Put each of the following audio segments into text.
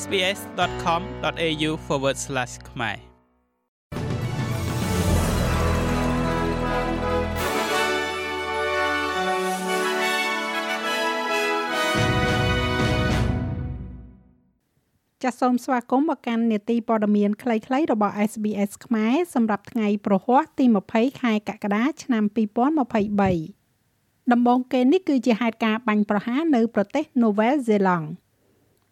sbs.com.au/ ខ្មែរចាសសូមស្វាគមន៍មកកាន់នេតិព័ត៌មានខ្លីៗរបស់ SBS ខ្មែរសម្រាប់ថ្ងៃប្រហ័សទី20ខែកក្កដាឆ្នាំ2023ដំបូងគេនេះគឺជាហេតុការណ៍បាញ់ប្រហារនៅប្រទេស Novel Zealand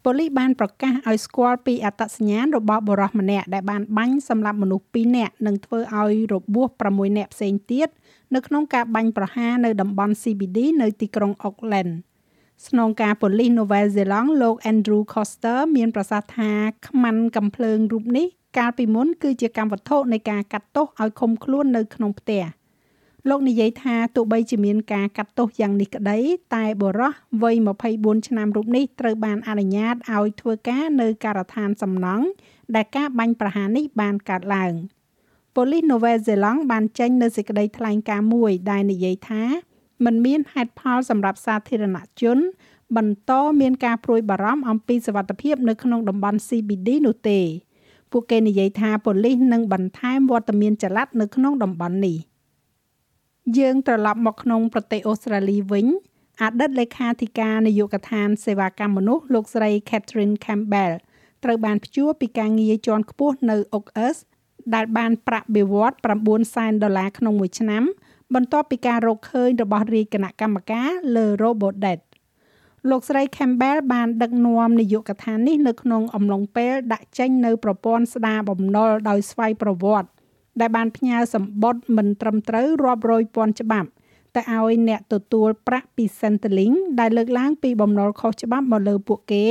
ប៉ូលីសបានប្រកាសឲ្យស្គាល់ពីអត្តសញ្ញាណរបស់បុរសម្នាក់ដែលបានបាញ់សម្លាប់មនុស្ស2នាក់និងធ្វើឲ្យរបួស6នាក់ផ្សេងទៀតនៅក្នុងការបាញ់ប្រហារនៅតំបន់ CBD នៅទីក្រុង Auckland ។ស្នងការប៉ូលីសនូវែលសេឡង់លោក Andrew Coster មានប្រសាសន៍ថាខ្មាន់កំភ្លើងរូបនេះកាលពីមុនគឺជាកម្មវត្ថុនៃការកាត់ទោសឲ្យឃុំខ្លួននៅក្នុងផ្ទះ លោកនិយាយថាទោះបីជាមានការកាត់ទោសយ៉ាងនេះក្តី តែបុរសវ័យ24ឆ្នាំរូបនេះត្រូវបានអនុញ្ញាតឲ្យធ្វើការនៅការដ្ឋានសំណង់ដែលការបាញ់ប្រហារនេះបានកើតឡើងប៉ូលីសនូវែលសេឡង់បានចេញនៅសេចក្តីថ្លែងការណ៍មួយដែលនិយាយថាមិនមានហេតុផលសម្រាប់សាធារណជន បន្តមានការព្រួយបារម្ភអំពីសវត្ថភាពនៅក្នុងតំបន់ CBD នោះទេ ពួកគេនិយាយថាប៉ូលីសនឹងបន្ថែមវត្តមានចល័តនៅក្នុងតំបន់នេះ យើងត្រឡប់មកក្នុងប្រទេសអូស្ត្រាលីវិញអតីតលេខាធិការនាយកដ្ឋានសេវាកម្មមនុស្សលោកស្រី Catherine Campbell ត្រូវបានព្យួរពីការងារជាន់ខ្ពស់នៅ Oaks ដែលបានប្រាក់បៀវត្ស9សែនដុល្លារក្នុងមួយឆ្នាំ បន្ទាប់ពីការរកឃើញរបស់រាជគណៈកម្មការលើ Robodebt លោកស្រី Campbell បានដឹកនាំនាយកដ្ឋាននេះនៅក្នុងអំឡុងពេលដាក់ចេញនៅប្រព័ន្ធស្ដារបំណុលដោយស្វ័យប្រវត្តិ ដែលបានផ្ញើសម្បត្តិមិនត្រឹមត្រូវរាប់រយពាន់ច្បាប់ទៅឲ្យអ្នកទទួលប្រាក់ពី Centrelink ដែលលើកឡើងពីបំណុលខុសច្បាប់មកលើពួកគេ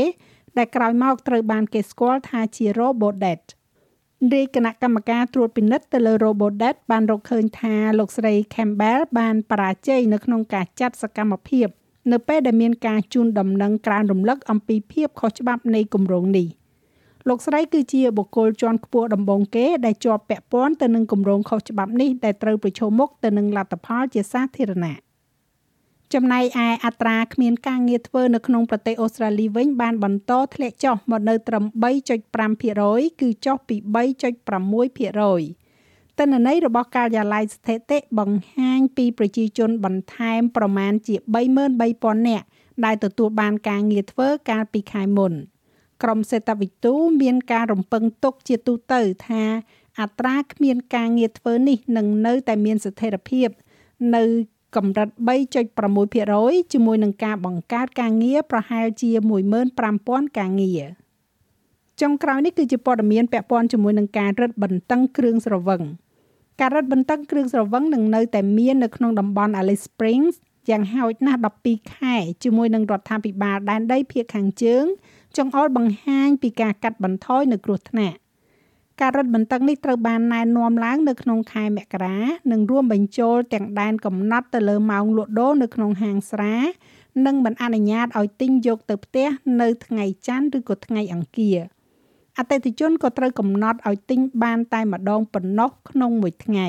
ដែលក្រោយមកត្រូវបានគេស្គាល់ថាជា Robodebt រាយគណៈកម្មការត្រួតពិនិត្យទៅលើ Robodebt បានរកឃើញថាលោកស្រី Campbell បានបរាជ័យនៅក្នុងការចាត់សកម្មភាព នៅពេលដែលមានការជូនដំណឹងក្រានរំលឹកអំពីភាពខុសច្បាប់នៃគម្រោងនេះ លោកស្រីគឺជាបុគ្គលជាន់ខ្ពស់ដំបូងគេដែលជាប់ពាក់ព័ន្ធទៅនឹងគម្រោងខុសច្បាប់នេះដែលត្រូវប្រឈមមុខទៅនឹងលទ្ធផលជាសាធារណៈចំណែកឯអត្រាគ្មានការងារធ្វើនៅក្នុងប្រទេសអូស្ត្រាលីវិញបានបន្តធ្លាក់ចុះមកនៅត្រឹម3.5%គឺចុះពី3.6%ទិន្នន័យរបស់ការិយាល័យស្ថិតិបង្ហាញពីប្រជាជនបន្ថែមប្រមាណជា33,000នាក់ដែលទទួលបានការងារធ្វើកាលពីខែមុន ក្រមសេដ្ឋវិទូមានការរំពឹងទុកជាទូទៅថាអត្រាគ្មានការងារធ្វើនេះនឹងនៅតែមានស្ថិរភាពនៅកម្រិត3.6%ជាមួយនឹងការបង្កើតការងារប្រហែលជា15,000ការងារចុងក្រោយនេះគឺជាព័ត៌មានពាក់ព័ន្ធជាមួយនឹងការរឹតបន្តឹងគ្រឿងស្រវឹងការរឹតបន្តឹងគ្រឿងស្រវឹងនឹងនៅតែមាននៅក្នុងតំបន់ Alice Springs យ៉ាងហោចណាស់12ខែជាមួយនឹងរដ្ឋាភិបាលដែនដីភាគខាងជើង ចង្អុលបង្ហាញពីការកាត់បន្ថយនៅគ្រោះថ្នាក់ការរឹតបន្តឹងនេះត្រូវបានណែនាំឡើងនៅក្នុងខែមករានិងរួមបញ្ចូលទាំងដែនកំណត់ទៅលើម៉ោងលក់ដូរនៅក្នុងហាងស្រានិងមិនអនុញ្ញាតឲ្យទិញយកទៅផ្ទះនៅថ្ងៃច័ន្ទឬក៏ថ្ងៃអង្គារ។អតិថិជនក៏ត្រូវកំណត់ឲ្យទិញបានតែម្ដងប៉ុណ្ណោះក្នុងមួយថ្ងៃ